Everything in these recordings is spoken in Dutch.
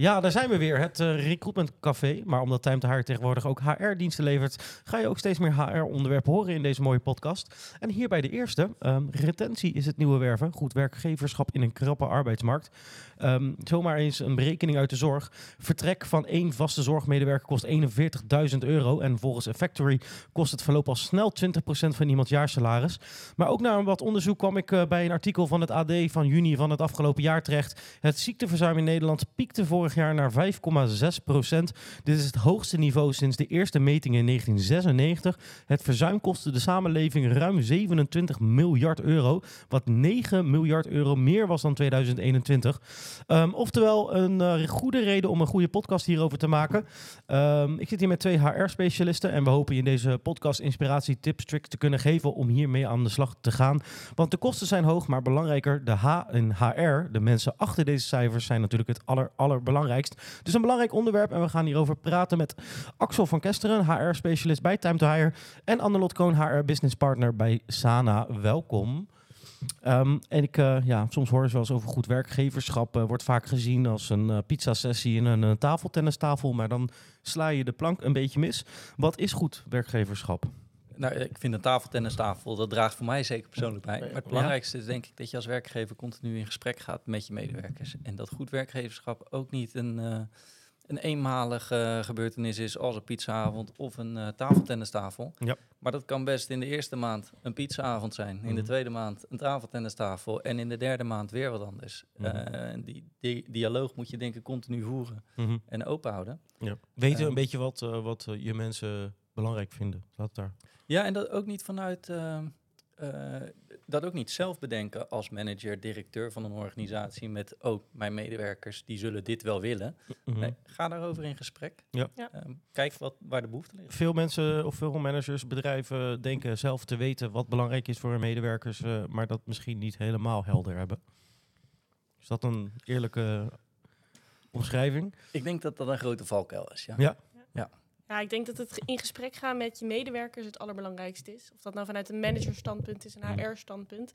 Ja, daar zijn we weer, het uh, Recruitment Café. Maar omdat Time to Hire tegenwoordig ook HR-diensten levert, ga je ook steeds meer HR-onderwerpen horen in deze mooie podcast. En hierbij de eerste. Um, retentie is het nieuwe werven. Goed werkgeverschap in een krappe arbeidsmarkt. Um, zomaar eens een berekening uit de zorg. Vertrek van één vaste zorgmedewerker kost 41.000 euro. En volgens Factory kost het verloop al snel 20% van iemands jaarsalaris. Maar ook na wat onderzoek kwam ik uh, bij een artikel van het AD van juni van het afgelopen jaar terecht. Het ziekteverzuim in Nederland piekte vorig jaar naar 5,6 procent. Dit is het hoogste niveau sinds de eerste meting in 1996. Het verzuim kostte de samenleving ruim 27 miljard euro, wat 9 miljard euro meer was dan 2021. Um, oftewel een uh, goede reden om een goede podcast hierover te maken. Um, ik zit hier met twee HR-specialisten en we hopen je in deze podcast inspiratie, tips, tricks te kunnen geven om hiermee aan de slag te gaan. Want de kosten zijn hoog, maar belangrijker, de H HR, de mensen achter deze cijfers, zijn natuurlijk het aller, allerbelangrijkst. Dus een belangrijk onderwerp en we gaan hierover praten met Axel van Kesteren, HR-specialist bij Time to Hire en Annelot Koon, HR-business partner bij Sana. Welkom. Um, en ik, uh, ja, soms hoor je wel eens over goed werkgeverschap. Uh, wordt vaak gezien als een uh, pizza-sessie in een tafeltennistafel. Maar dan sla je de plank een beetje mis. Wat is goed werkgeverschap? Nou, ik vind een tafeltennistafel, dat draagt voor mij zeker persoonlijk bij. Maar het belangrijkste is denk ik dat je als werkgever continu in gesprek gaat met je medewerkers. En dat goed werkgeverschap ook niet een, uh, een eenmalige gebeurtenis is als een pizzaavond of een uh, tafeltennistafel. Ja. Maar dat kan best in de eerste maand een pizzaavond zijn, in mm -hmm. de tweede maand een tafeltennistafel en in de derde maand weer wat anders. Mm -hmm. uh, die, die, dialoog moet je denk ik continu voeren mm -hmm. en open houden. Ja. Weten een beetje wat, wat je mensen belangrijk vinden? Laat daar. Ja, en dat ook niet vanuit uh, uh, dat ook niet zelf bedenken als manager, directeur van een organisatie met oh, mijn medewerkers die zullen dit wel willen. Mm -hmm. nee, ga daarover in gesprek. Ja. Uh, kijk wat, waar de behoefte ligt. Veel mensen of veel managers, bedrijven denken zelf te weten wat belangrijk is voor hun medewerkers, uh, maar dat misschien niet helemaal helder hebben. Is dat een eerlijke omschrijving? Ik denk dat dat een grote valkuil is. Ja. ja. ja. Ja, ik denk dat het in gesprek gaan met je medewerkers het allerbelangrijkste is. Of dat nou vanuit een managerstandpunt is, een HR-standpunt.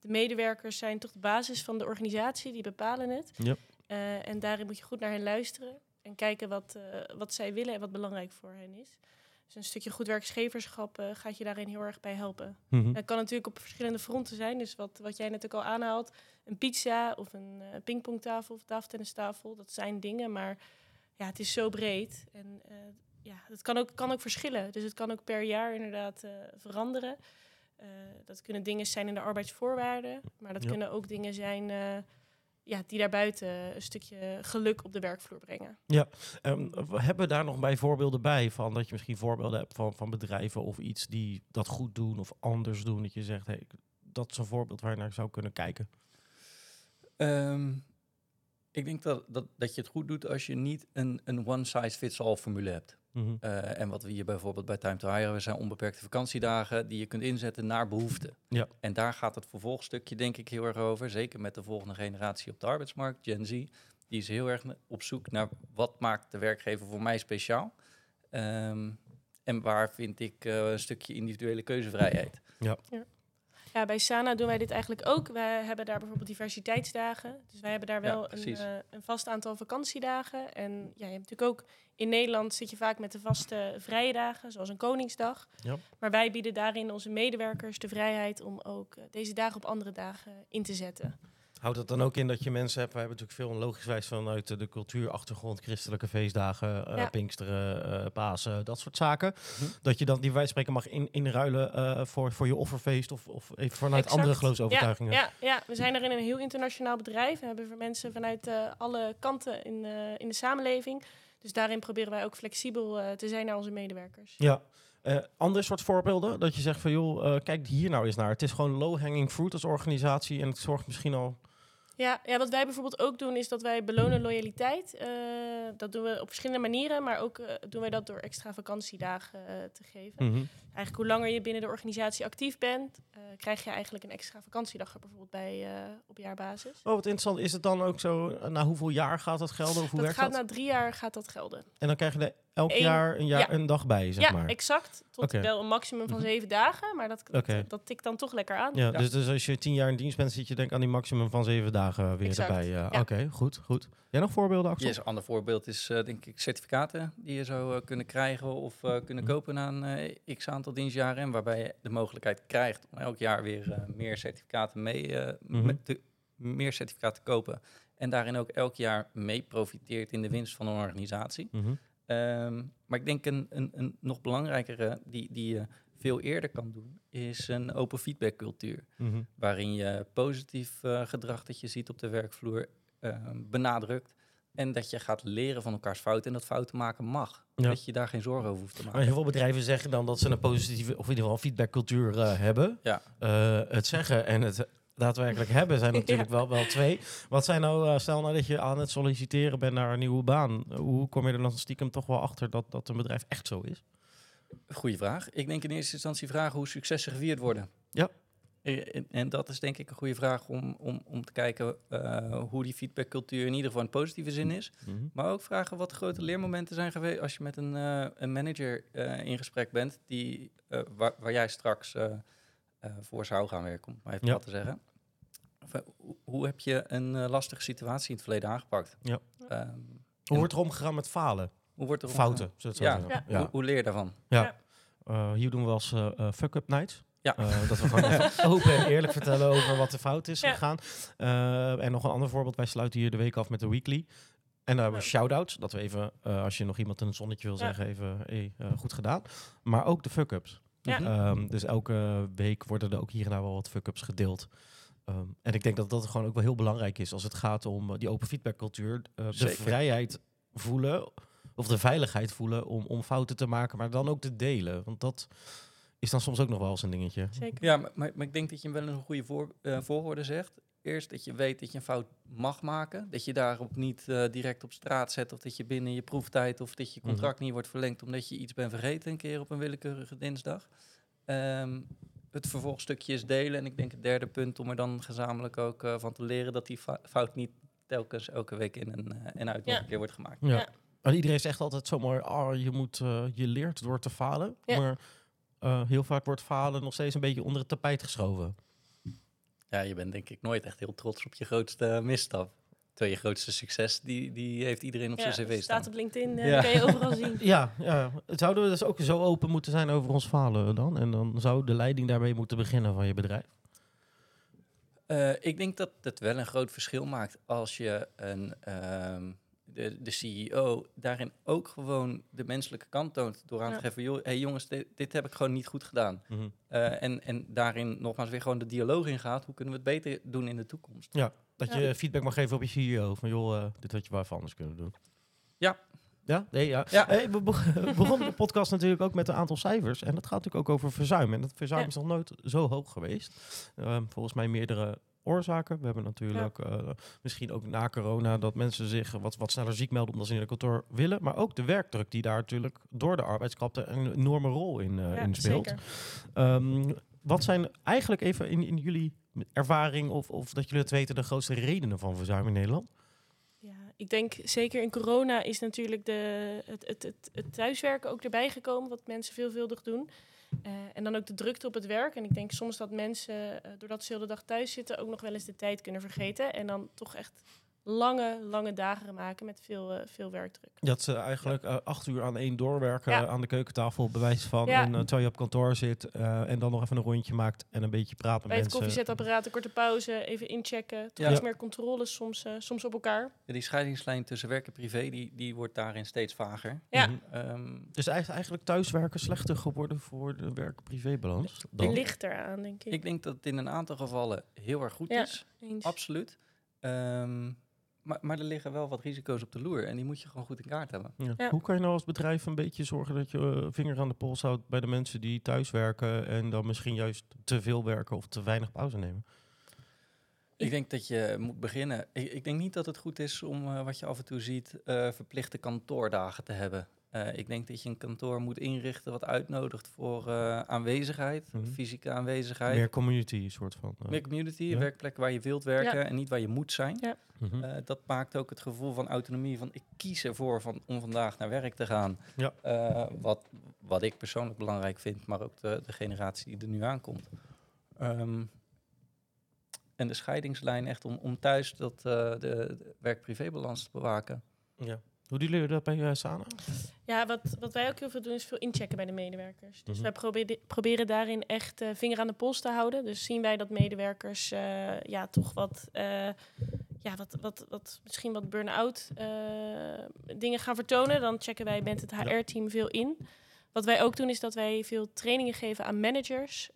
De medewerkers zijn toch de basis van de organisatie, die bepalen het. Ja. Uh, en daarin moet je goed naar hen luisteren en kijken wat, uh, wat zij willen en wat belangrijk voor hen is. Dus een stukje goed werkgeverschap uh, gaat je daarin heel erg bij helpen. Mm -hmm. Dat kan natuurlijk op verschillende fronten zijn. Dus wat, wat jij net ook al aanhaalt, een pizza of een pingpongtafel of tafeltennistafel, dat zijn dingen. Maar ja, het is zo breed. En ja, het kan ook, kan ook verschillen. Dus het kan ook per jaar inderdaad uh, veranderen. Uh, dat kunnen dingen zijn in de arbeidsvoorwaarden, maar dat ja. kunnen ook dingen zijn uh, ja, die daarbuiten een stukje geluk op de werkvloer brengen. Ja, um, hebben we daar nog bij voorbeelden bij van dat je misschien voorbeelden hebt van, van bedrijven of iets die dat goed doen of anders doen? Dat je zegt, hey, dat is een voorbeeld waar je naar zou kunnen kijken. Um, ik denk dat, dat, dat je het goed doet als je niet een, een one-size-fits-all formule hebt. Mm -hmm. uh, en wat we hier bijvoorbeeld bij Time to Hire, we zijn onbeperkte vakantiedagen die je kunt inzetten naar behoefte. Ja. En daar gaat het vervolgstukje denk ik heel erg over. Zeker met de volgende generatie op de arbeidsmarkt, Gen Z. Die is heel erg op zoek naar wat maakt de werkgever voor mij speciaal. Um, en waar vind ik uh, een stukje individuele keuzevrijheid. Ja. ja. Ja, bij Sana doen wij dit eigenlijk ook. Wij hebben daar bijvoorbeeld diversiteitsdagen. Dus wij hebben daar wel ja, een, uh, een, vast aantal vakantiedagen. En ja, je hebt natuurlijk ook in Nederland zit je vaak met de vaste vrije dagen, zoals een Koningsdag. Ja. Maar wij bieden daarin onze medewerkers de vrijheid om ook uh, deze dagen op andere dagen in te zetten. Houdt dat dan ook in dat je mensen hebt, we hebben natuurlijk veel logischwijs vanuit de cultuurachtergrond, christelijke feestdagen, uh, ja. Pinksteren, uh, Pasen, dat soort zaken. Hm. Dat je dan die wijspreken mag in, inruilen uh, voor, voor je offerfeest of, of even vanuit exact. andere geloofsovertuigingen. Ja, ja, ja, we zijn er in een heel internationaal bedrijf. We hebben voor mensen vanuit alle kanten in, in de samenleving. Dus daarin proberen wij ook flexibel te zijn naar onze medewerkers. Ja. Uh, andere soort voorbeelden, dat je zegt van joh, uh, kijk hier nou eens naar. Het is gewoon low-hanging fruit als organisatie en het zorgt misschien al Ja, ja, wat wij bijvoorbeeld ook doen is dat wij belonen loyaliteit. Uh, dat doen we op verschillende manieren, maar ook uh, doen wij dat door extra vakantiedagen uh, te geven. Mm -hmm. Eigenlijk hoe langer je binnen de organisatie actief bent, krijg je eigenlijk een extra vakantiedag bijvoorbeeld bij op jaarbasis. Oh, wat interessant. Is het dan ook zo, na hoeveel jaar gaat dat gelden? Of hoe dat werkt gaat dat? na drie jaar gaat dat gelden. En dan krijg je er elk Eén, jaar, een, jaar ja. een dag bij, zeg ja, maar? Ja, exact. Tot okay. wel een maximum van zeven dagen, maar dat, okay. dat, dat, tikt dan toch lekker aan. Ja, Dus, dus als je tien jaar in dienst bent, zit je denk ik aan die maximum van zeven dagen weer exact. erbij. Uh, ja. Oké, okay, goed, goed. Jij nog voorbeelden, Axel? Yes, een ander voorbeeld is uh, denk ik certificaten die je zou uh, kunnen krijgen of uh, kunnen mm. kopen na een x aantal dienstjaren. En waarbij je de mogelijkheid krijgt om elk jaar weer meer certificaten mee, mm -hmm. te, meer certificaten te kopen. En daarin ook elk jaar mee profiteert in de winst van een organisatie. Mm -hmm. Um, maar ik denk een, een, een nog belangrijkere die, die je veel eerder kan doen, is een open feedback cultuur. Mm -hmm. Waarin je positief uh, gedrag dat je ziet op de werkvloer uh, benadrukt. En dat je gaat leren van elkaars fouten en dat fouten maken mag. Ja. Dat je daar geen zorgen over hoeft te maken. Maar heel veel bedrijven zeggen dan dat ze een positieve, of in ieder geval feedbackcultuur uh, hebben. Ja. Uh, het zeggen en het daadwerkelijk hebben zijn natuurlijk ja. wel, wel twee. Wat zijn nou, uh, stel nou dat je aan het solliciteren bent naar een nieuwe baan. Hoe kom je er dan stiekem toch wel achter dat, dat een bedrijf echt zo is? Goeie vraag. Ik denk in eerste instantie vragen hoe successen gevierd worden. Ja. En, en dat is denk ik een goede vraag om, om, om te kijken uh, hoe die feedbackcultuur in ieder geval in positieve zin is. Mm -hmm. Maar ook vragen wat grote leermomenten zijn geweest als je met een, uh, een manager uh, in gesprek bent die, waar, waar, jij straks voor zou gaan werken, om maar even ja. wat te zeggen. Of, hoe heb je een lastige situatie in het verleden aangepakt? Ja. Um, hoe wordt er omgegaan met falen? Hoe wordt er Fouten, zo ja. ja. ja. Hoe, hoe, leer je daarvan? Ja. ja. hier doen we als fuck-up nights. Ja. Uh, dat we gewoon open en eerlijk vertellen over wat de fout is ja. gegaan. Uh, en nog een ander voorbeeld. Wij sluiten hier de week af met de weekly. En daar hebben we shout-outs. Dat we even, uh, als je nog iemand een zonnetje wil ja. zeggen, even hey, goed gedaan. Maar ook de fuck-ups. Ja. Um, dus elke week worden er ook hier en daar wel wat fuck-ups gedeeld. Um, en ik denk dat dat gewoon ook wel heel belangrijk is als het gaat om die open feedbackcultuur. de vrijheid voelen, of de veiligheid voelen om, om fouten te maken, maar dan ook te delen. Want dat is dan soms ook nog wel eens een dingetje. Zeker. Ja, maar, maar, maar ik denk dat je wel een goede voor, uh, voorwoorden zegt. Eerst dat je weet dat je een fout mag maken. Dat je daarop niet uh, direct op straat zet. Of dat je binnen je proeftijd of dat je contract Mhm. mm -hmm. niet wordt verlengd omdat je iets bent vergeten een keer op een willekeurige dinsdag. Um, het vervolgstukje is delen. En ik denk het derde punt om er dan gezamenlijk ook uh, van te leren dat die fout niet telkens elke week in en, uh, en uit nog Ja. een keer wordt gemaakt. Ja. Ja. En iedereen zegt altijd zo mooi, oh, je, moet, uh, je leert door te falen. Ja. Maar uh, heel vaak wordt falen nog steeds een beetje onder het tapijt geschoven. Ja, je bent denk ik nooit echt heel trots op je grootste misstap. Terwijl je grootste succes, die, die heeft iedereen op Ja, zijn cv staat op LinkedIn, uh, Ja. kan je overal zien. Ja, ja, zouden we dus ook zo open moeten zijn over ons falen dan? En dan zou de leiding daarmee moeten beginnen van je bedrijf? Uh, ik denk dat het wel een groot verschil maakt als je een, um, de, de CEO daarin ook gewoon de menselijke kant toont. Door aan Ja. te geven, joh, hey jongens, dit, dit heb ik gewoon niet goed gedaan. Mm -hmm. Uh, en, en daarin nogmaals weer gewoon de dialoog ingaat. Hoe kunnen we het beter doen in de toekomst? Ja, dat Ja. je feedback mag geven op je CEO. Van joh, uh, dit had je wel even anders kunnen doen. Ja. Ja? Nee, ja. Ja. Hey, we be- begonnen de podcast natuurlijk ook met een aantal cijfers. En dat gaat natuurlijk ook over verzuim. En dat verzuim Ja. is nog nooit zo hoog geweest. Um, volgens mij meerdere oorzaken. We hebben natuurlijk uh, misschien ook na corona dat mensen zich wat, wat sneller ziek melden omdat ze in het kantoor willen. Maar ook de werkdruk die daar natuurlijk door de arbeidskrapte een enorme rol in, uh, Ja, in speelt. zeker. Um, wat zijn eigenlijk even in, in jullie ervaring of, of dat jullie het weten de grootste redenen van verzuim in Nederland? Ja, ik denk zeker in corona is natuurlijk de, het, het, het, thuiswerken ook erbij gekomen, wat mensen veelvuldig doen. Uh, en dan ook de drukte op het werk. En ik denk soms dat mensen, uh, doordat ze de hele dag thuis zitten, ook nog wel eens de tijd kunnen vergeten. En dan toch echt lange, lange dagen maken met veel, uh, veel werkdruk. Dat ze eigenlijk uh, acht uur aan één doorwerken Ja. aan de keukentafel, bewijs van. Ja. En uh, terwijl je op kantoor zit uh, en dan nog even een rondje maakt en een beetje praat met Bij het mensen. koffiezetapparaat een korte pauze, even inchecken. Toch Ja. iets meer controle soms, uh, soms op elkaar. Ja, die scheidingslijn tussen werk en privé, die, die wordt daarin steeds vager. Ja. Um, Dus is eigenlijk thuiswerken slechter geworden voor de werk-privé-balans? Het dan? ligt eraan, denk ik. ik denk dat het in een aantal gevallen heel erg goed Ja. is. Eens. Absoluut. Um, maar, maar er liggen wel wat risico's op de loer en die moet je gewoon goed in kaart hebben. Ja. Ja. Hoe kan je nou als bedrijf een beetje zorgen dat je uh, vinger aan de pols houdt bij de mensen die thuiswerken en dan misschien juist te veel werken of te weinig pauze nemen? Ik denk dat je moet beginnen. Ik, ik denk niet dat het goed is om, uh, wat je af en toe ziet, uh, verplichte kantoordagen te hebben. Uh, ik denk dat je een kantoor moet inrichten wat uitnodigt voor aanwezigheid, mm -hmm. fysieke aanwezigheid. Meer community soort van. Meer community, ja. werkplekken waar je wilt werken ja. en niet waar je moet zijn. Ja. Mm -hmm. dat maakt ook het gevoel van autonomie van ik kies ervoor van, om vandaag naar werk te gaan. wat, wat ik persoonlijk belangrijk vind, maar ook de, de generatie die er nu aankomt. Um, en de scheidingslijn echt om, om thuis dat, uh, de, de werk-privébalans te bewaken. Ja. Hoe doen jullie dat bij uh, Sana? Ja, wat, wat wij ook heel veel doen is veel inchecken bij de medewerkers. Dus mm -hmm. wij proberen, proberen daarin echt uh, vinger aan de pols te houden. Dus zien wij dat medewerkers uh, ja, toch wat, ja, wat, wat, wat, misschien wat burn-out dingen gaan vertonen. Dan checken wij met het HR-team veel in. Wat wij ook doen is dat wij veel trainingen geven aan managers,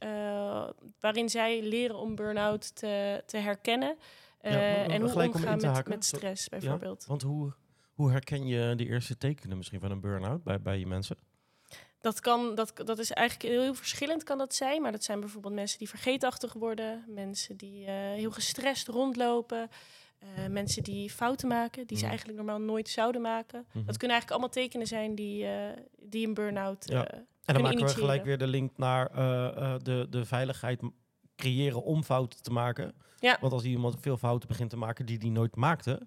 waarin zij leren om burn-out te, te herkennen ja, en hoe omgaan om met, met stress bijvoorbeeld. Ja, want hoe, hoe herken je de eerste tekenen misschien van een burn-out bij, bij je mensen? Dat, kan, dat, dat is eigenlijk heel, heel verschillend kan dat zijn, maar dat zijn bijvoorbeeld mensen die vergeetachtig worden, mensen die uh, heel gestrest rondlopen. Uh, mensen die fouten maken, die ze eigenlijk normaal nooit zouden maken. Mm -hmm. Dat kunnen eigenlijk allemaal tekenen zijn die, uh, die een burn-out ja. En dan maken we gelijk weer de link naar de, de veiligheid creëren om fouten te maken. Ja. Want als iemand veel fouten begint te maken die hij nooit maakte,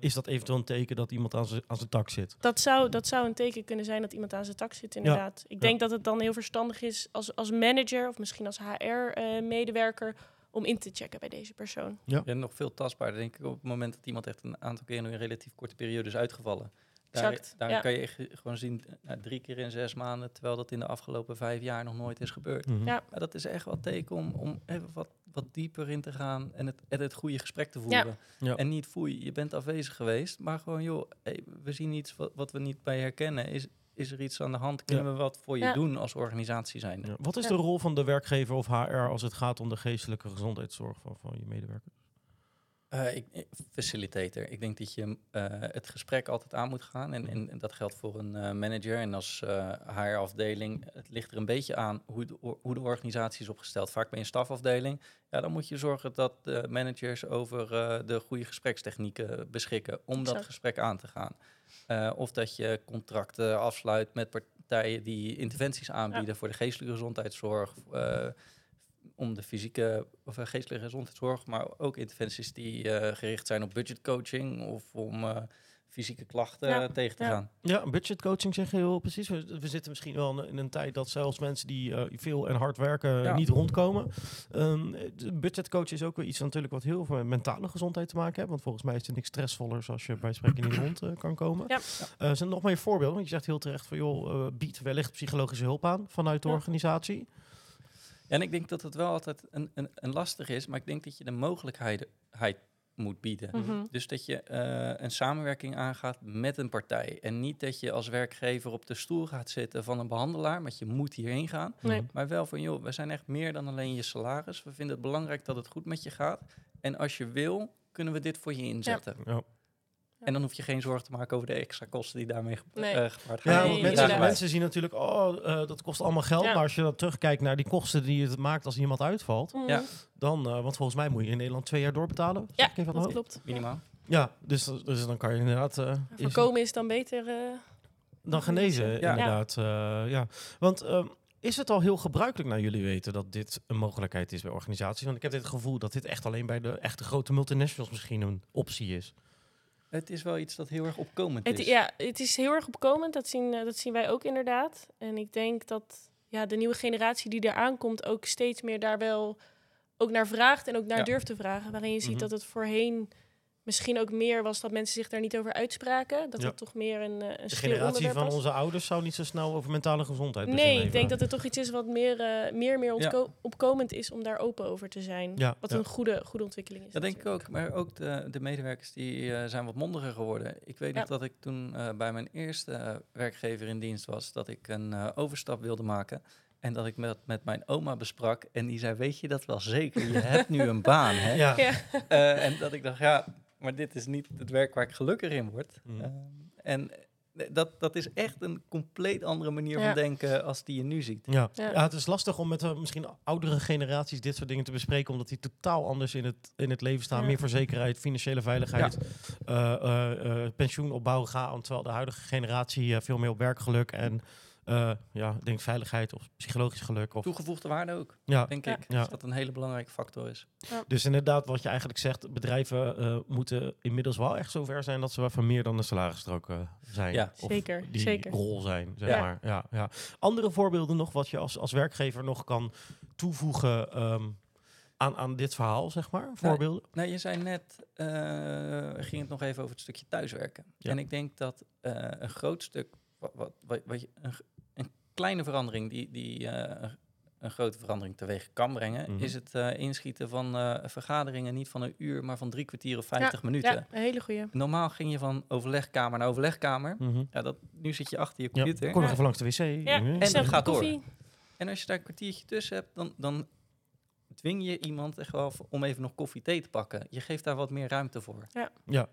is dat eventueel een teken dat iemand aan zijn tak zit. Dat zou, dat zou een teken kunnen zijn dat iemand aan zijn tak zit, inderdaad. Ja. Ik denk dat het dan heel verstandig is als, als manager of misschien als HR-medewerker om in te checken bij deze persoon. Ja. En nog veel tastbaarder, denk ik, op het moment dat iemand echt een aantal keer in een relatief korte periode is uitgevallen. Daar, exact, daar ja. kan je gewoon zien, nou, drie keer in zes maanden, terwijl dat in de afgelopen vijf jaar nog nooit is gebeurd. Mhm. Ja. Maar dat is echt wel teken om, om even wat, wat dieper in te gaan en het, en het goede gesprek te voeren. Ja. En niet foei, je bent afwezig geweest, maar gewoon joh, hey, we zien iets wat, wat we niet bij herkennen. Is, is er iets aan de hand? Kunnen Ja. we wat voor je Ja. doen als organisatie zijn? Ja. Wat is Ja. de rol van de werkgever of HR als het gaat om de geestelijke gezondheidszorg van, van je medewerkers? Eh, ik, ik- facilitator. Ik denk dat je eh, het gesprek altijd aan moet gaan. En, en, en dat geldt voor een eh, manager. En als HR-afdeling, het ligt er een beetje aan hoe de, hoe de organisatie is opgesteld. Vaak bij een stafafdeling. Ja, dan moet je zorgen dat de managers over eh, de goede gesprekstechnieken beschikken om dat gesprek aan te gaan. Eh, of dat je contracten afsluit met partijen die interventies aanbieden voor de geestelijke gezondheidszorg. Om de fysieke of eh, geestelijke gezondheidszorg, maar ook interventies die eh, gericht zijn op budgetcoaching of om eh, fysieke klachten Ja, tegen te ja. gaan. Ja, budgetcoaching zeg je heel precies. We, we zitten misschien wel in een tijd dat zelfs mensen die eh, veel en hard werken Ja. niet rondkomen. Ehm, de budgetcoach is ook wel iets natuurlijk wat heel veel met mentale gezondheid te maken heeft. Want volgens mij is het niks stressvollers als je bij spreken niet rond eh, kan komen. Ja. Eh, zijn er nog meer voorbeelden? Want je zegt heel terecht van joh, eh, bied wellicht psychologische hulp aan vanuit de Ja. organisatie. En ik denk dat het wel altijd een, een, een lastig is, maar ik denk dat je de mogelijkheid heid moet bieden. Mhm. Dus dat je eh, een samenwerking aangaat met een partij. En niet dat je als werkgever op de stoel gaat zitten van een behandelaar, want je moet hierheen gaan. Nee. Maar wel van, joh, we zijn echt meer dan alleen je salaris. We vinden het belangrijk dat het goed met je gaat. En als je wil, kunnen we dit voor je inzetten. Ja. En dan hoef je geen zorgen te maken over de extra kosten die daarmee ge- Nee. eh, gepaard gaan. Ja, want mensen, zien natuurlijk, oh, eh, dat kost allemaal geld. Ja. Maar als je dan terugkijkt naar die kosten die het maakt als iemand uitvalt, Mhm. Ja. dan, eh, want volgens mij moet je in Nederland twee jaar doorbetalen. Ja, ik even dat klopt. Minimaal. Ja, dus, dus dan kan je inderdaad eh, Voorkomen is dan beter. eh, dan genezen, Ja. inderdaad. Ja. ja. Want ehm, is het al heel gebruikelijk naar jullie weten dat dit een mogelijkheid is bij organisaties? Want ik heb dit gevoel dat dit echt alleen bij de echte grote multinationals misschien een optie is. Het is wel iets dat heel erg opkomend Het, is. ja, het is heel erg opkomend. Dat zien, eh, dat zien wij ook inderdaad. En ik denk dat ja, de nieuwe generatie die eraan komt ook steeds meer daar wel ook naar vraagt en ook naar Ja. durft te vragen. Waarin je ziet Mhm. dat het voorheen misschien ook meer was dat mensen zich daar niet over uitspraken. Dat Ja. het toch meer een, eh, een De generatie van was. onze ouders zou niet zo snel over mentale gezondheid Nee, ik denk dat het toch iets is wat meer, eh, meer, meer Ja. opkomend is om daar open over te zijn. Ja, wat ja. een goede, goede ontwikkeling is. Dat denk ik ook. Maar ook de, de medewerkers die eh, zijn wat mondiger geworden. Ik weet Ja. nog dat ik toen eh, bij mijn eerste werkgever in dienst was, dat ik een eh, overstap wilde maken. En dat ik met, met mijn oma besprak. En die zei, weet je dat wel zeker? Je hebt nu een baan, hè? Ja. Ja. Eh, en dat ik dacht, ja, maar dit is niet het werk waar ik gelukkig in word. Mhm. Eh, en dat, dat is echt een compleet andere manier van denken als die je nu ziet. Ja. ja. het is lastig om met uh, misschien oudere generaties dit soort dingen te bespreken, omdat die totaal anders in het, in het leven staan. Meer voor zekerheid, financiële veiligheid, uh, pensioen opbouwen gaan, terwijl de huidige generatie veel meer op werkgeluk en uh, ja, ik denk veiligheid of psychologisch geluk. Of... Toegevoegde waarde ook, ja. denk ik. Ja. dat een hele belangrijke factor is. Ja. Dus inderdaad, wat je eigenlijk zegt, bedrijven uh, moeten inmiddels wel echt zover zijn dat ze wel van meer dan de salarisstrook uh, zijn. Ja, of zeker. Die zeker. rol zijn, zeg maar. Ja, ja. Andere voorbeelden nog, wat je als, als werkgever nog kan toevoegen um, aan, aan dit verhaal, zeg maar? Voorbeelden? Nou, nou je zei net, ging het nog even over het stukje thuiswerken. En ik denk dat een groot stuk wat, wat, wat, je, een, kleine verandering die, die uh, een grote verandering teweeg kan brengen, mhm. is het uh, inschieten van uh, vergaderingen niet van een uur, maar van drie kwartier of vijftig minuten. Ja, een hele goede. Normaal ging je van overlegkamer naar overlegkamer. Mm Ja, dat, nu zit je achter je computer. Ja, kom nog even langs de wc. Ja, en het gaat door. En als je daar een kwartiertje tussen hebt, dan, dan dwing je iemand echt wel om even nog koffie thee te pakken. Je geeft daar wat meer ruimte voor. Ja. ja.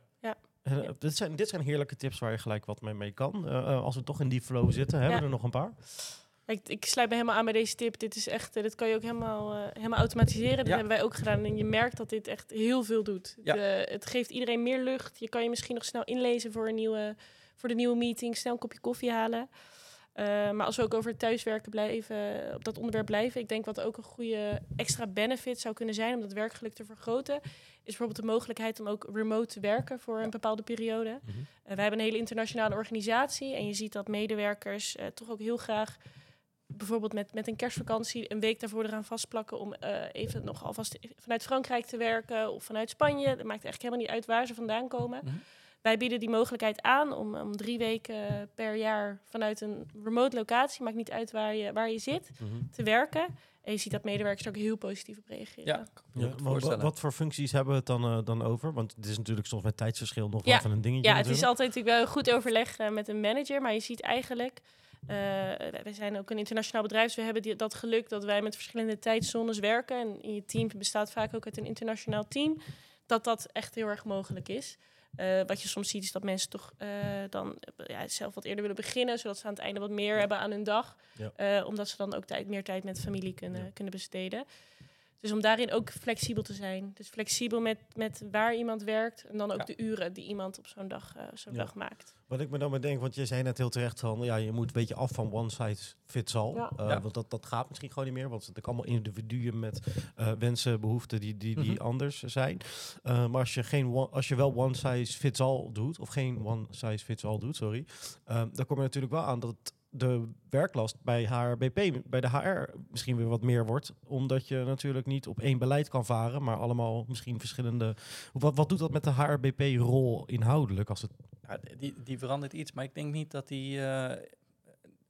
Ja. Uh, dit, zijn, dit zijn heerlijke tips waar je gelijk wat mee, mee kan. Uh, als we toch in die flow zitten, hebben we er nog een paar. Ik, ik sluit me helemaal aan bij deze tip. Dit is echt, dit kan je ook helemaal, helemaal automatiseren. Dat hebben wij ook gedaan. En je merkt dat dit echt heel veel doet. Het, het, geeft iedereen meer lucht. Je kan je misschien nog snel inlezen voor, een nieuwe, voor de nieuwe meeting. Snel een kopje koffie halen. Uh, maar als we ook over thuiswerken blijven, op dat onderwerp blijven, ik denk wat ook een goede extra benefit zou kunnen zijn om dat werkgeluk te vergroten, is bijvoorbeeld de mogelijkheid om ook remote te werken voor een bepaalde periode. Mm -hmm. uh, wij hebben een hele internationale organisatie en je ziet dat medewerkers uh, toch ook heel graag bijvoorbeeld met, met een kerstvakantie een week daarvoor eraan vastplakken om even nog alvast vanuit Frankrijk te werken of vanuit Spanje. Dat maakt eigenlijk helemaal niet uit waar ze vandaan komen. Mm -hmm. Wij bieden die mogelijkheid aan om, om drie weken per jaar vanuit een remote locatie, maakt niet uit waar je, waar je zit, mm -hmm. te werken. En je ziet dat medewerkers er ook heel positief op reageren. Ja, ja wat, wat, voor functies hebben we het dan, uh, dan over? Want het is natuurlijk soms met tijdsverschil nog ja. wel even een dingetje. Ja, natuurlijk. het is altijd natuurlijk wel goed overleg uh, met een manager, maar je ziet eigenlijk. Uh, wij zijn ook een internationaal bedrijf, dus we hebben die, dat geluk dat wij met verschillende tijdzones werken. En in je team bestaat vaak ook uit een internationaal team. Dat dat echt heel erg mogelijk is. Uh, wat je soms ziet is dat mensen toch uh, dan ja, zelf wat eerder willen beginnen, zodat ze aan het einde wat meer ja. hebben aan hun dag. Ja. Uh, omdat ze dan ook tijd, meer tijd met familie kunnen, kunnen besteden. Dus om daarin ook flexibel te zijn. Dus flexibel met, met waar iemand werkt en dan ook de uren die iemand op zo'n dag, zo'n dag maakt. Wat ik me dan bedenk, want je zei net heel terecht van, ja, je moet een beetje af van one size fits all. Ja. Uh, ja. Want dat, dat gaat misschien gewoon niet meer, want het zijn allemaal individuen met uh, wensen, behoeften die, die, die mm -hmm. anders zijn. Uh, maar als je, geen one, als je wel one size fits all doet, of geen one size fits all doet, sorry, dan kom je natuurlijk wel aan dat de werklast bij HRBP, bij de HR misschien weer wat meer wordt. Omdat je natuurlijk niet op één beleid kan varen, maar allemaal misschien verschillende. Wat, wat doet dat met de HRBP-rol inhoudelijk? Als het... Ja, die, die verandert iets, maar ik denk niet dat die. Uh,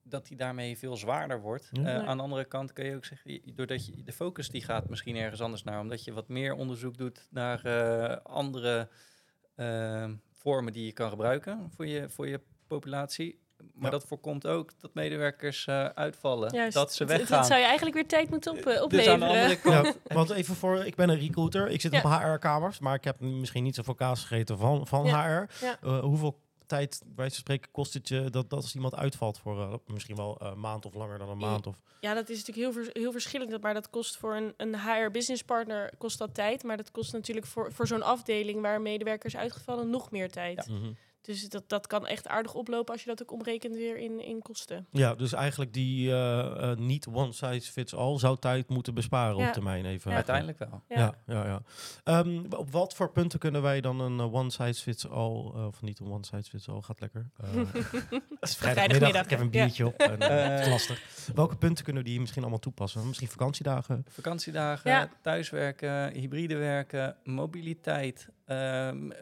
dat die daarmee veel zwaarder wordt. Ja. Uh, nee. Aan de andere kant kun je ook zeggen, doordat je de focus die gaat misschien ergens anders naar, omdat je wat meer onderzoek doet naar uh, andere vormen die je kan gebruiken voor je, voor je populatie maar ja. dat voorkomt ook dat medewerkers uh, uitvallen. Juist. Dat ze weggaan. Dat zou je eigenlijk weer tijd moeten op, uh, opleveren. Dus aan de andere kant. Ja, want even voor, ik ben een recruiter. Ik zit op HR-kamers, maar ik heb misschien niet zoveel kaas gegeten van, van HR. Uh, hoeveel tijd, bij spreken, kost het je dat, dat als iemand uitvalt voor misschien wel een maand of langer dan een maand? Of... Ja, dat is natuurlijk heel, vers heel verschillend. Maar dat kost voor een, een HR-business partner kost dat tijd. Maar dat kost natuurlijk voor, voor zo'n afdeling waar medewerkers uitgevallen nog meer tijd. Ja. Mm -hmm. Dus dat, dat kan echt aardig oplopen als je dat ook omrekent weer in, in kosten. Ja, dus eigenlijk die uh, uh, niet one size fits all zou tijd moeten besparen ja. op termijn even. Ja. Uiteindelijk wel. Ja, ja, ja. ja. Um, op wat voor punten kunnen wij dan een uh, one size fits all, of niet een one size fits all, gaat lekker. het is vrijdagmiddag, ik heb een biertje op. En, het is lastig. Welke punten kunnen die misschien allemaal toepassen? Misschien vakantiedagen? Vakantiedagen, thuiswerken, hybride werken, mobiliteit, um,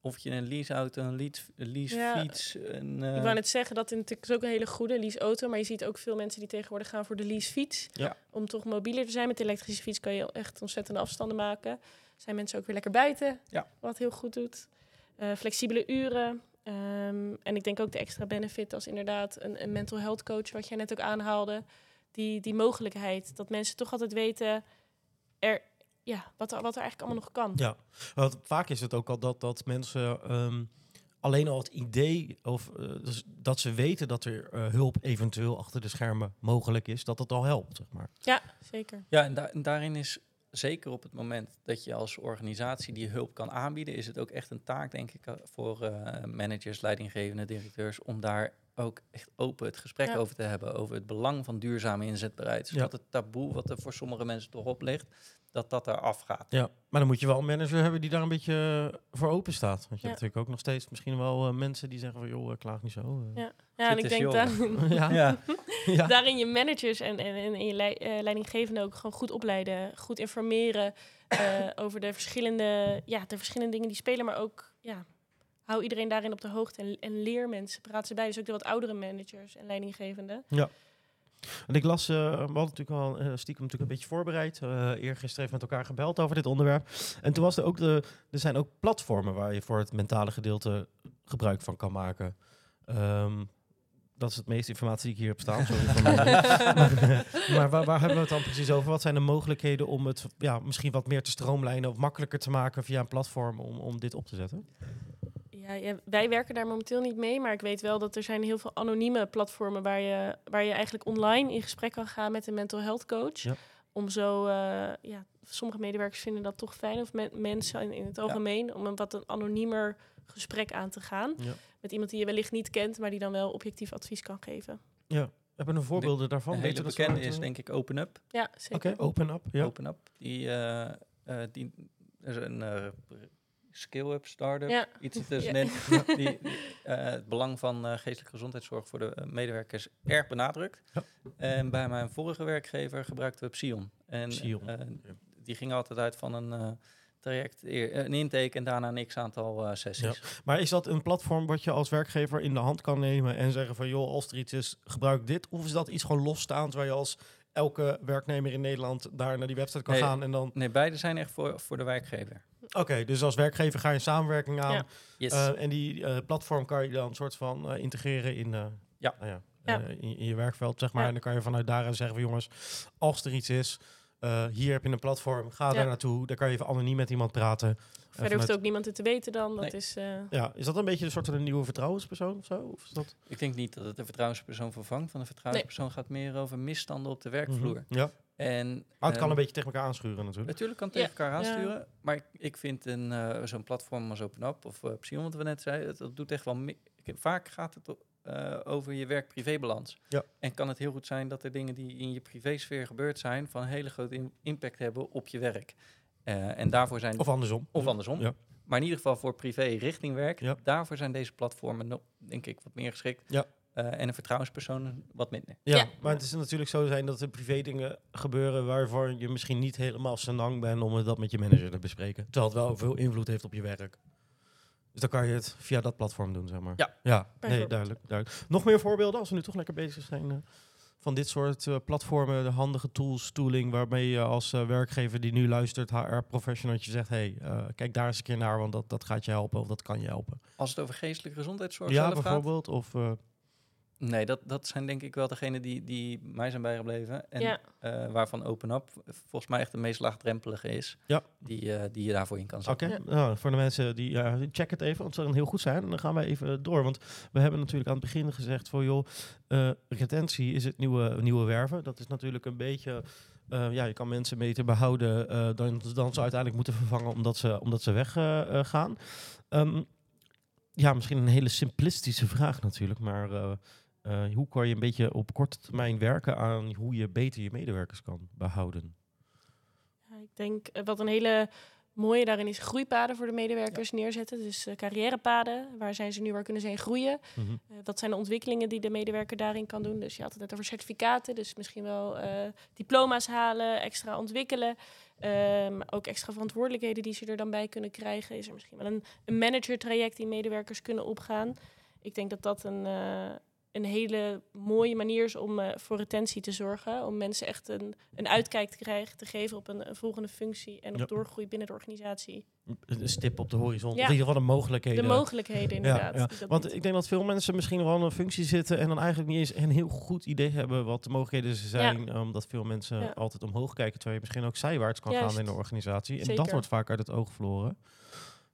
of je een leaseauto, een leasefiets... Ja. Een, uh... Ik wou net zeggen, dat is ook een hele goede leaseauto. Maar je ziet ook veel mensen die tegenwoordig gaan voor de leasefiets. Ja. Om toch mobieler te zijn. Met de elektrische fiets kan je echt ontzettende afstanden maken. Zijn mensen ook weer lekker buiten, ja. wat heel goed doet. Uh, flexibele uren. Um, en ik denk ook de extra benefit als inderdaad een, een mental health coach, wat jij net ook aanhaalde. Die, die mogelijkheid dat mensen toch altijd weten... Er, ja, wat er, wat er eigenlijk allemaal nog kan. Ja, want vaak is het ook al dat, dat mensen um, alleen al het idee of dus dat ze weten dat er hulp eventueel achter de schermen mogelijk is, dat dat al helpt, zeg maar. Ja, zeker. Ja, en, en daarin is zeker op het moment dat je als organisatie die hulp kan aanbieden, is het ook echt een taak, denk ik, voor managers, leidinggevende directeurs, om daar ook echt open het gesprek over te hebben. Over het belang van duurzame inzetbaarheid. Dus dat het taboe wat er voor sommige mensen toch op ligt, dat dat er afgaat. Ja, maar dan moet je wel een manager hebben die daar een beetje voor open staat. Want je hebt natuurlijk ook nog steeds misschien wel uh, mensen die zeggen van joh, klaag niet zo. Uh. Ja, ja en ik denk daarin, ja. ja. daarin je managers en, en, en je le uh, leidinggevende ook gewoon goed opleiden, goed informeren over de verschillende, ja, de verschillende dingen die spelen, maar ook ja, hou iedereen daarin op de hoogte en, en leer mensen. Praat ze bij, dus ook de wat oudere managers en leidinggevenden. Ja. En ik las, uh, we hadden natuurlijk al uh, stiekem natuurlijk een beetje voorbereid. Uh, eergisteren heeft met elkaar gebeld over dit onderwerp. En toen was er ook de, er zijn ook platformen waar je voor het mentale gedeelte gebruik van kan maken. Um, dat is het meeste informatie die ik hier heb staan. Sorry maar, maar waar, waar, hebben we het dan precies over? Wat zijn de mogelijkheden om het ja, misschien wat meer te stroomlijnen of makkelijker te maken via een platform om, om dit op te zetten? Ja, wij werken daar momenteel niet mee, maar ik weet wel dat er zijn heel veel anonieme platformen waar je, waar je eigenlijk online in gesprek kan gaan met een mental health coach. Ja. Om zo, uh, ja, sommige medewerkers vinden dat toch fijn, of mensen in, in het algemeen, om een wat een anoniemer gesprek aan te gaan. Ja. Met iemand die je wellicht niet kent, maar die dan wel objectief advies kan geven. Ja, hebben we voorbeelden daarvan? Een hele bekende is denk ik Open Up. Ja, zeker. Oké, Open Up. Ja. Open Up. Die, uh, uh, die is een skill-up, start-up, iets tussenin. Ja. Die, uh, het belang van uh, geestelijke gezondheidszorg voor de uh, medewerkers erg benadrukt. Ja. En bij mijn vorige werkgever gebruikten we Psion. En Psion. die ging altijd uit van een traject, een intake en daarna een x-aantal sessies. Ja. Maar is dat een platform wat je als werkgever in de hand kan nemen en zeggen van joh, als er iets is, gebruik dit? Of is dat iets gewoon losstaand waar je als elke werknemer in Nederland daar naar die website kan gaan en dan... Nee, beide zijn echt voor, voor de werkgever. Oké, dus als werkgever ga je een samenwerking aan. Uh, en die uh, platform kan je dan een soort van uh, integreren in, ja. Nou ja, in, in, je werkveld, zeg maar. En dan kan je vanuit daaraan zeggen van jongens, als er iets is, hier heb je een platform, ga daar naartoe. Daar kan je even anoniem met iemand praten. Verder hoeft ook niemand het te weten dan. Dat is, Ja, is dat een beetje een soort van een nieuwe vertrouwenspersoon of zo? Of is dat... Ik denk niet dat het een vertrouwenspersoon vervangt. Van een vertrouwenspersoon gaat meer over misstanden op de werkvloer. Mm -hmm. Ja. En, maar het kan een ehm, beetje tegen elkaar aanschuren natuurlijk. Natuurlijk kan het tegen elkaar aansturen. Maar ik vind een, uh, zo'n platform als OpenUp of uh, Psion, wat we net zeiden, dat doet echt wel... Vaak gaat het uh, over je werk-privébalans. Ja. En kan het heel goed zijn dat er dingen die in je privésfeer gebeurd zijn... van hele grote impact hebben op je werk. en daarvoor zijn... Of andersom. Of andersom. Ja. Maar in ieder geval voor privé richting werk. Ja. Daarvoor zijn deze platformen, denk ik, wat meer geschikt. Ja. Uh, en een vertrouwenspersoon wat minder. Ja, maar het is natuurlijk zo zijn dat er privé dingen gebeuren waarvoor je misschien niet helemaal senang bent om dat met je manager te bespreken. Terwijl het wel veel invloed heeft op je werk. Dus dan kan je het via dat platform doen, zeg maar. Ja, ja nee, duidelijk, duidelijk. Nog meer voorbeelden als we nu toch lekker bezig zijn uh, van dit soort uh, platformen, de handige tools, tooling, waarmee je als werkgever die nu luistert, HR-professional, je zegt, hey, kijk daar eens een keer naar, want dat, dat gaat je helpen of dat kan je helpen. Als het over geestelijke gezondheidszorg ja, bijvoorbeeld, of... Nee, dat, dat zijn denk ik wel degenen die, die mij zijn bijgebleven. En ja. uh, waarvan OpenUp volgens mij echt de meest laagdrempelige is. Ja. Die, uh, die je daarvoor in kan zetten. Oké, nou, voor de mensen die uh, check het even, want ze heel goed zijn. En dan gaan wij even door. Want we hebben natuurlijk aan het begin gezegd voor joh, retentie is het nieuwe, nieuwe werven. Dat is natuurlijk een beetje. ja, je kan mensen beter behouden dan, dan ze uiteindelijk moeten vervangen omdat ze, omdat ze weggaan. Um, ja, misschien een hele simplistische vraag natuurlijk, maar uh, hoe kan je een beetje op korte termijn werken aan hoe je beter je medewerkers kan behouden? Ja, ik denk uh, wat een hele mooie daarin is groeipaden voor de medewerkers neerzetten. Dus uh, carrièrepaden, waar zijn ze nu, waar kunnen ze in groeien? Mm -hmm. wat zijn de ontwikkelingen die de medewerker daarin kan doen? Dus je had het net over certificaten, dus misschien wel diploma's halen, extra ontwikkelen. Um, ook extra verantwoordelijkheden die ze er dan bij kunnen krijgen. Is er misschien wel een, een manager traject die medewerkers kunnen opgaan? Ik denk dat dat een, een hele mooie manier is om uh, voor retentie te zorgen. Om mensen echt een, een uitkijk te krijgen, te geven op een, een volgende functie en op doorgroei binnen de organisatie. Een stip op de horizon. Ja. In ieder geval de mogelijkheden. De mogelijkheden, inderdaad. Ja, ja. Want ik denk dat veel mensen misschien wel een functie zitten en dan eigenlijk niet eens een heel goed idee hebben wat de mogelijkheden zijn. Omdat veel mensen altijd omhoog kijken, terwijl je misschien ook zijwaarts kan gaan in de organisatie. En dat wordt vaak uit het oog verloren.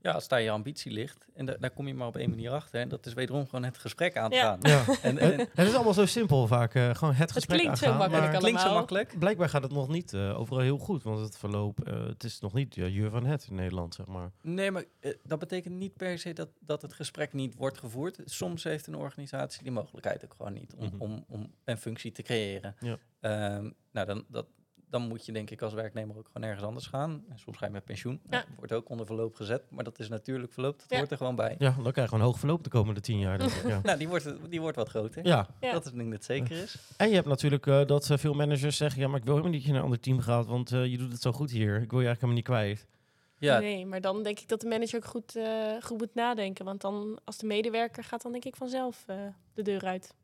Ja, als daar je ambitie ligt. En daar kom je maar op één manier achter. En dat is wederom gewoon het gesprek aan te Ja. gaan. Ja. En, En, en, het is allemaal zo simpel vaak. eh, gewoon het gesprek klinkt zo aangaan, makkelijk maar klinkt zo allemaal. makkelijk. Blijkbaar gaat het nog niet eh, overal heel goed. Want het verloop, eh, het is nog niet ja, jur van het in Nederland, zeg maar. Nee, maar dat betekent niet per se dat, dat het gesprek niet wordt gevoerd. Soms heeft een organisatie die mogelijkheid ook gewoon niet om, Mhm. om, om een functie te creëren. Ja. Ehm, nou, dan, dat, dan moet je denk ik als werknemer ook gewoon ergens anders gaan. En soms ga je met pensioen. Ja. Nou, wordt ook onder verloop gezet, maar dat is natuurlijk verloop. Dat Ja. hoort er gewoon bij. Ja, dan krijg je gewoon hoog verloop de komende tien jaar. Denk ik, ja. Nou, die wordt, die wordt wat groter. ja, Ja. Dat is een ding dat zeker is. en je hebt natuurlijk eh, dat eh, veel managers zeggen... ja, maar ik wil helemaal niet dat je naar een ander team gaat... want eh, je doet het zo goed hier. Ik wil je eigenlijk helemaal niet kwijt. Ja, Nee, maar dan denk ik dat de manager ook goed, eh, goed moet nadenken. Want dan, als de medewerker gaat, dan denk ik vanzelf eh, de deur uit.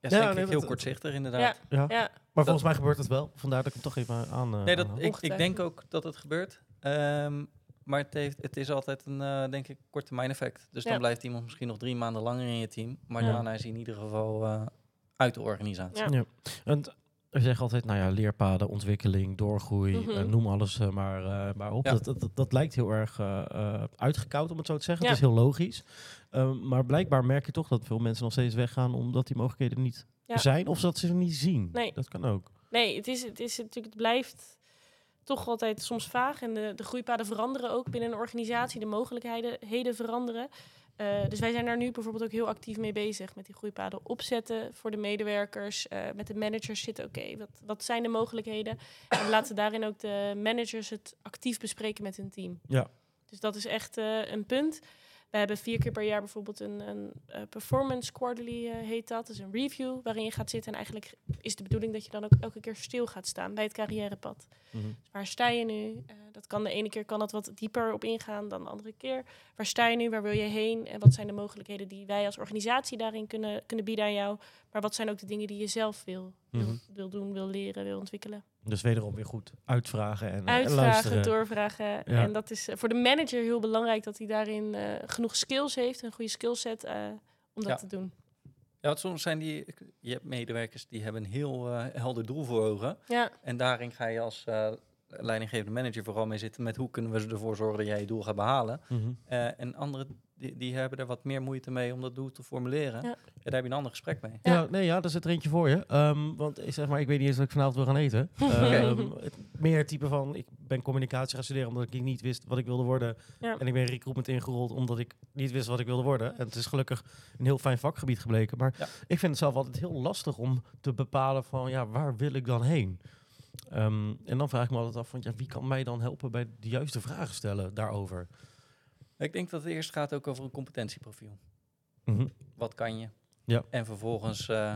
Ja, Ja, denk ik heel dat- kortzichtig inderdaad. Ja, Ja. ja. Maar volgens mij gebeurt het wel. Vandaar dat ik hem toch even aan... eh, Nee, dat, ik, ik denk ook dat het gebeurt. Ehm, maar het, heeft, het is altijd een, eh, denk ik, kort termijn effect. Dus dan blijft iemand misschien nog drie maanden langer in je team. Maar Ja. daarna is hij in ieder geval eh, uit de organisatie. Ja. Ja. En we zeggen altijd, nou ja, leerpaden, ontwikkeling, doorgroei, Mhm. eh, noem alles eh, maar, eh, maar op. Ja. Dat, dat, dat, dat lijkt heel erg uitgekoud, om het zo te zeggen. Ja. Het is heel logisch. Um, maar blijkbaar merk je toch dat veel mensen nog steeds weggaan omdat die mogelijkheden niet Ja. zijn of dat ze ze niet zien. Nee. Dat kan ook. Nee, het, is, het, is natuurlijk, het blijft toch altijd soms vaag. En de, de groeipaden veranderen ook binnen een organisatie. De mogelijkheden heden veranderen. Eh, dus wij zijn daar nu bijvoorbeeld ook heel actief mee bezig. Met die groeipaden opzetten voor de medewerkers. eh, met de managers zitten, oké, wat, wat zijn de mogelijkheden? En we laten daarin ook de managers het actief bespreken met hun team. Ja. Dus dat is echt eh, een punt. We hebben vier keer per jaar bijvoorbeeld een, een performance quarterly heet dat. Is een review waarin je gaat zitten. En eigenlijk is de bedoeling dat je dan ook elke keer stil gaat staan bij het carrièrepad. Mhm. Waar sta je nu? Eh, dat kan de ene keer kan dat wat dieper op ingaan dan de andere keer. Waar sta je nu? Waar wil je heen? En wat zijn de mogelijkheden die wij als organisatie daarin kunnen, kunnen bieden aan jou? Maar wat zijn ook de dingen die je zelf wil, wil, Mhm. wil doen, wil leren, wil ontwikkelen? Dus wederom weer goed uitvragen en, eh, en Uitvragen, luisteren. doorvragen. En dat is eh, voor de manager heel belangrijk dat hij daarin eh, genoeg skills heeft, een goede skillset eh om dat Ja. te doen. Ja, want soms zijn die, je hebt medewerkers die hebben een heel helder doel voor ogen. Ja, En daarin ga je als eh, leidinggevende manager vooral mee zitten met hoe kunnen we ervoor zorgen dat jij je doel gaat behalen. Mhm. Eh, en anderen die, die hebben er wat meer moeite mee om dat doel te formuleren. Ja. Ja. daar heb je een ander gesprek mee. Ja, Ja. nee, ja, daar zit er eentje voor je. Ehm, want ik zeg maar, ik weet niet eens wat ik vanavond wil gaan eten. Ehm, het, meer het type van, ik ben communicatie gaan studeren omdat ik niet wist wat ik wilde worden. Ja. En ik ben recruitment ingerold omdat ik niet wist wat ik wilde worden. En het is gelukkig een heel fijn vakgebied gebleken. Maar Ja. ik vind het zelf altijd heel lastig om te bepalen van, ja, waar wil ik dan heen? Ehm, en dan vraag ik me altijd af van, ja, wie kan mij dan helpen bij de juiste vragen stellen daarover? Ik denk dat het eerst gaat ook over een competentieprofiel. Mhm. Wat kan je? Ja. En vervolgens eh,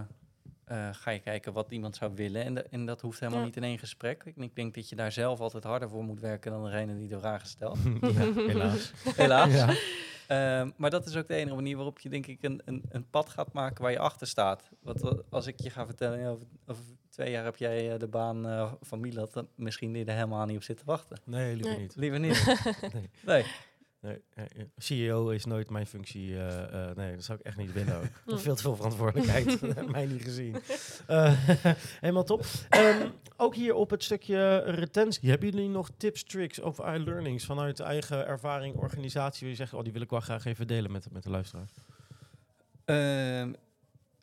eh, ga je kijken wat iemand zou willen. En, de- en dat hoeft helemaal Ja. niet in één gesprek. Ik, ik denk dat je daar zelf altijd harder voor moet werken dan degene die de vragen stelt. ja, helaas. Helaas. Ja. Ehm, maar dat is ook de enige manier waarop je denk ik een, een, een pad gaat maken waar je achter staat. Want eh, als ik je ga vertellen, over, over twee jaar heb jij eh, de baan eh, van Milat, misschien die er helemaal niet op zit te wachten. Nee, liever Nee. niet. Liever niet. Nee. Nee. Nee, CEO is nooit mijn functie. eh, eh, nee, dat zou ik echt niet willen ook. Dat is veel te veel verantwoordelijkheid. Mij niet gezien. Eh, helemaal top. Ehm, ook hier op het stukje retentie. Hebben jullie nog tips, tricks of learnings vanuit eigen ervaring, organisatie? Waar je zegt, oh, die wil ik wel graag even delen met, met de luisteraar. Ehm,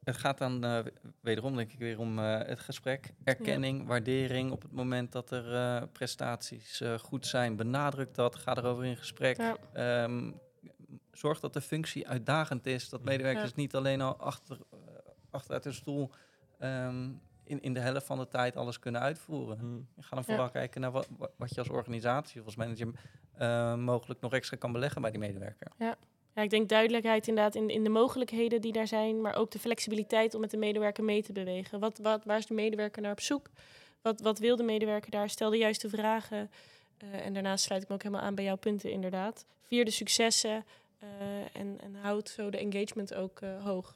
het gaat dan eh, wederom, denk ik, weer om eh, het gesprek. Erkenning, waardering op het moment dat er eh, prestaties eh, goed zijn. Benadruk dat, ga erover in gesprek. Ja. Ehm, zorg dat de functie uitdagend is. Dat medewerkers Ja. niet alleen al achter, achteruit hun stoel ehm, in, in de helft van de tijd alles kunnen uitvoeren. Hm. Ga dan vooral kijken naar wat, wat- je als organisatie of als manager eh, mogelijk nog extra kan beleggen bij die medewerker. Ja, ik denk duidelijkheid inderdaad in, in de mogelijkheden die daar zijn, maar ook de flexibiliteit om met de medewerker mee te bewegen. Wat, wat, waar is de medewerker naar op zoek? Wat, wat wil de medewerker daar? Stel de juiste vragen. Eh, en daarnaast sluit ik me ook helemaal aan bij jouw punten, inderdaad. Vier de successen eh, en, en houd zo de engagement ook eh, hoog.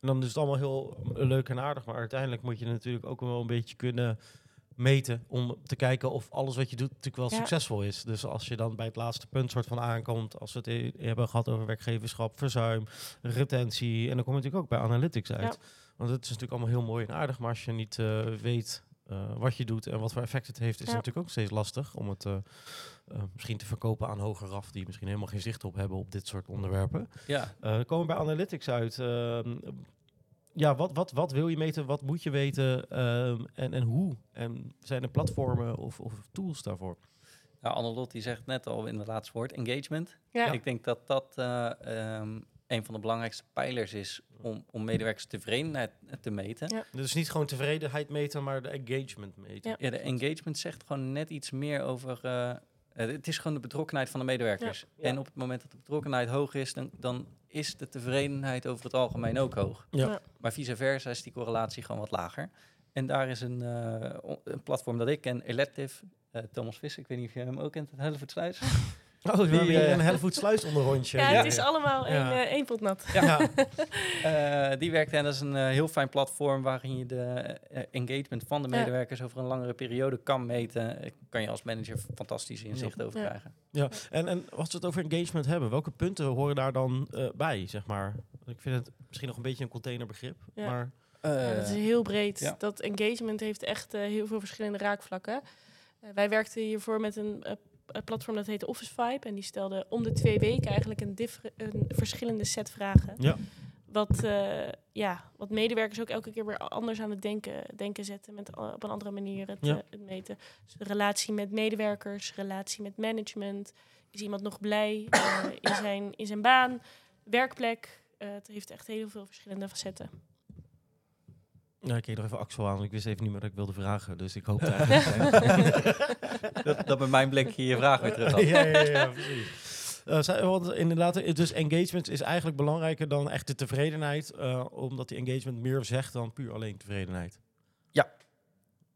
En dan is het allemaal heel leuk en aardig, maar uiteindelijk moet je natuurlijk ook wel een beetje kunnen meten om te kijken of alles wat je doet natuurlijk wel Ja. succesvol is. Dus als je dan bij het laatste punt soort van aankomt, als we het e- hebben gehad over werkgeverschap, verzuim, retentie, en dan kom je natuurlijk ook bij analytics uit. Ja. Want het is natuurlijk allemaal heel mooi en aardig, maar als je niet eh, weet wat je doet en wat voor effect het heeft, is natuurlijk ook steeds lastig om het misschien te verkopen aan hoger raf die misschien helemaal geen zicht op hebben op dit soort onderwerpen. Ja. komen we bij analytics uit. Ehm, ja, wat, wat, wat wil je meten? Wat moet je weten? Ehm, en, en hoe? En zijn er platformen of, of tools daarvoor? Nou, Annelot die zegt net al in het laatste woord, engagement. Ja. Ik denk dat dat uh, um, een van de belangrijkste pijlers is om, om medewerkers tevredenheid te meten. Ja. Dus niet gewoon tevredenheid meten, maar de engagement meten. Ja, ja de engagement zegt gewoon net iets meer over... Uh, het is gewoon de betrokkenheid van de medewerkers. En op het moment dat de betrokkenheid hoog is, dan, dan is de tevredenheid over het algemeen ook hoog. Ja. Maar vice versa is die correlatie gewoon wat lager. En daar is een, uh, een platform dat ik ken, Elective, uh, Thomas Visser, ik weet niet of je hem ook kent, het Hellevoetsluis. Oh, we hebben hier een Hellevoetsluis onder rondje. Ja, het is allemaal één, één pot nat. Ja. uh, die werkt en dat is een heel fijn platform waarin je de engagement van de medewerkers over een langere periode kan meten. Kan je als manager fantastisch inzicht over krijgen. Ja, en, en als we het over engagement hebben, welke punten horen daar dan bij, zeg maar? Ik vind het misschien nog een beetje een containerbegrip, maar... ja, dat is heel breed. Dat engagement heeft echt heel veel verschillende raakvlakken. Uh, wij werkten hiervoor met een uh, platform dat heette Office Vibe. En die stelde om de twee weken eigenlijk een, een verschillende set vragen. Ja. Wat, uh, ja, wat medewerkers ook elke keer weer anders aan het denken, denken zetten. Met op een andere manier het, ja. het meten. Dus relatie met medewerkers, relatie met management. Is iemand nog blij in, zijn, in zijn baan, werkplek? het heeft echt heel veel verschillende facetten. Nou, ik keek nog even Axel aan. Ik wist even niet meer dat ik wilde vragen. Dus ik hoop dat, dat met mijn blik je vraag weer terug had. ja, ja, ja, precies. Uh, want inderdaad, dus engagement is eigenlijk belangrijker dan echt de tevredenheid. Uh, omdat die engagement meer zegt dan puur alleen tevredenheid. Ja,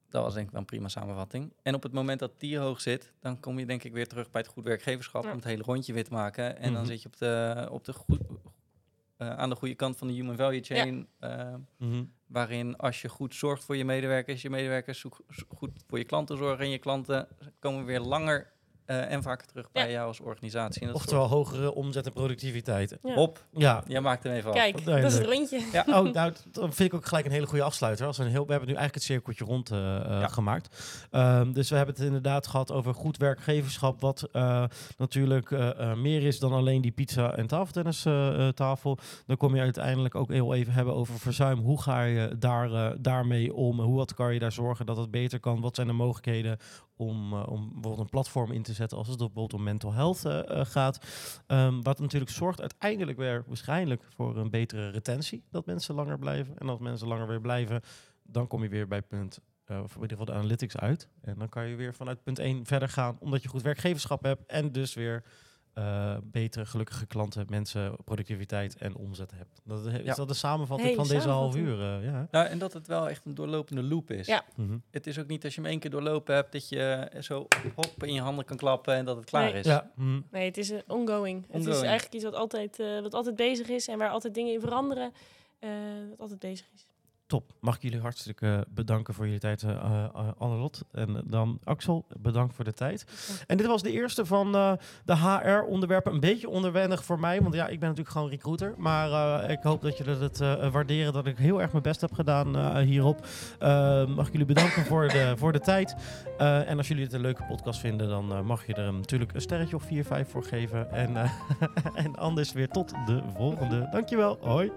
dat was denk ik wel een prima samenvatting. En op het moment dat die hoog zit, dan kom je denk ik weer terug bij het goed werkgeverschap om het hele rondje weer te maken. En dan mhm. zit je op de, op de goed, uh, aan de goede kant van de human value chain. Ja. Mm -hmm. Waarin als je goed zorgt voor je medewerkers, je medewerkers goed voor je klanten zorgen en je klanten komen weer langer uh, en vaker terug bij jou als organisatie. En dat Oftewel hogere omzet en productiviteit. Ja. Op. Ja. Jij maakt hem even Kijk, af. dat is het rondje. Ja. Oh, nou, dan vind ik ook gelijk een hele goede afsluiter. Als we, een heel, we hebben nu eigenlijk het cirkeltje rond uh, ja. gemaakt. Um, dus we hebben het inderdaad gehad over goed werkgeverschap. Wat uh, natuurlijk meer is dan alleen die pizza- en tafeltennis tafel. Dan kom je uiteindelijk ook heel even hebben over verzuim. Hoe ga je daar, daarmee om? Hoe wat kan je daar zorgen dat het beter kan? Wat zijn de mogelijkheden om, uh, om bijvoorbeeld een platform in te zetten als het bijvoorbeeld om mental health uh, gaat. Um, wat natuurlijk zorgt uiteindelijk weer waarschijnlijk voor een betere retentie. Dat mensen langer blijven. En als mensen langer weer blijven, dan kom je weer bij punt, of in ieder geval de analytics uit. En dan kan je weer vanuit punt 1 verder gaan, omdat je goed werkgeverschap hebt. En dus weer uh, betere, gelukkige klanten, mensen, productiviteit en omzet hebt. Dat is dat de samenvatting van deze half uur. Uh, ja. Nou, en dat het wel echt een doorlopende loop is. Ja. Mm -hmm. Het is ook niet als je hem één keer doorlopen hebt, dat je zo hop in je handen kan klappen en dat het klaar nee. is. Ja. Mm -hmm. Nee, het is een ongoing. ongoing. Het is eigenlijk iets wat altijd, uh, wat altijd bezig is en waar altijd dingen in veranderen. wat altijd bezig is. Top. Mag ik jullie hartstikke bedanken voor jullie tijd, uh, Annelot. En dan Axel, bedankt voor de tijd. En dit was de eerste van uh, de HR-onderwerpen. Een beetje onderwendig voor mij, want ja, ik ben natuurlijk gewoon recruiter. Maar ik hoop dat jullie het waarderen, dat ik heel erg mijn best heb gedaan hierop. mag ik jullie bedanken voor de, voor de tijd. en als jullie het een leuke podcast vinden, dan mag je er natuurlijk een sterretje of 4, 5 voor geven. En, en anders weer tot de volgende. Dankjewel. Hoi.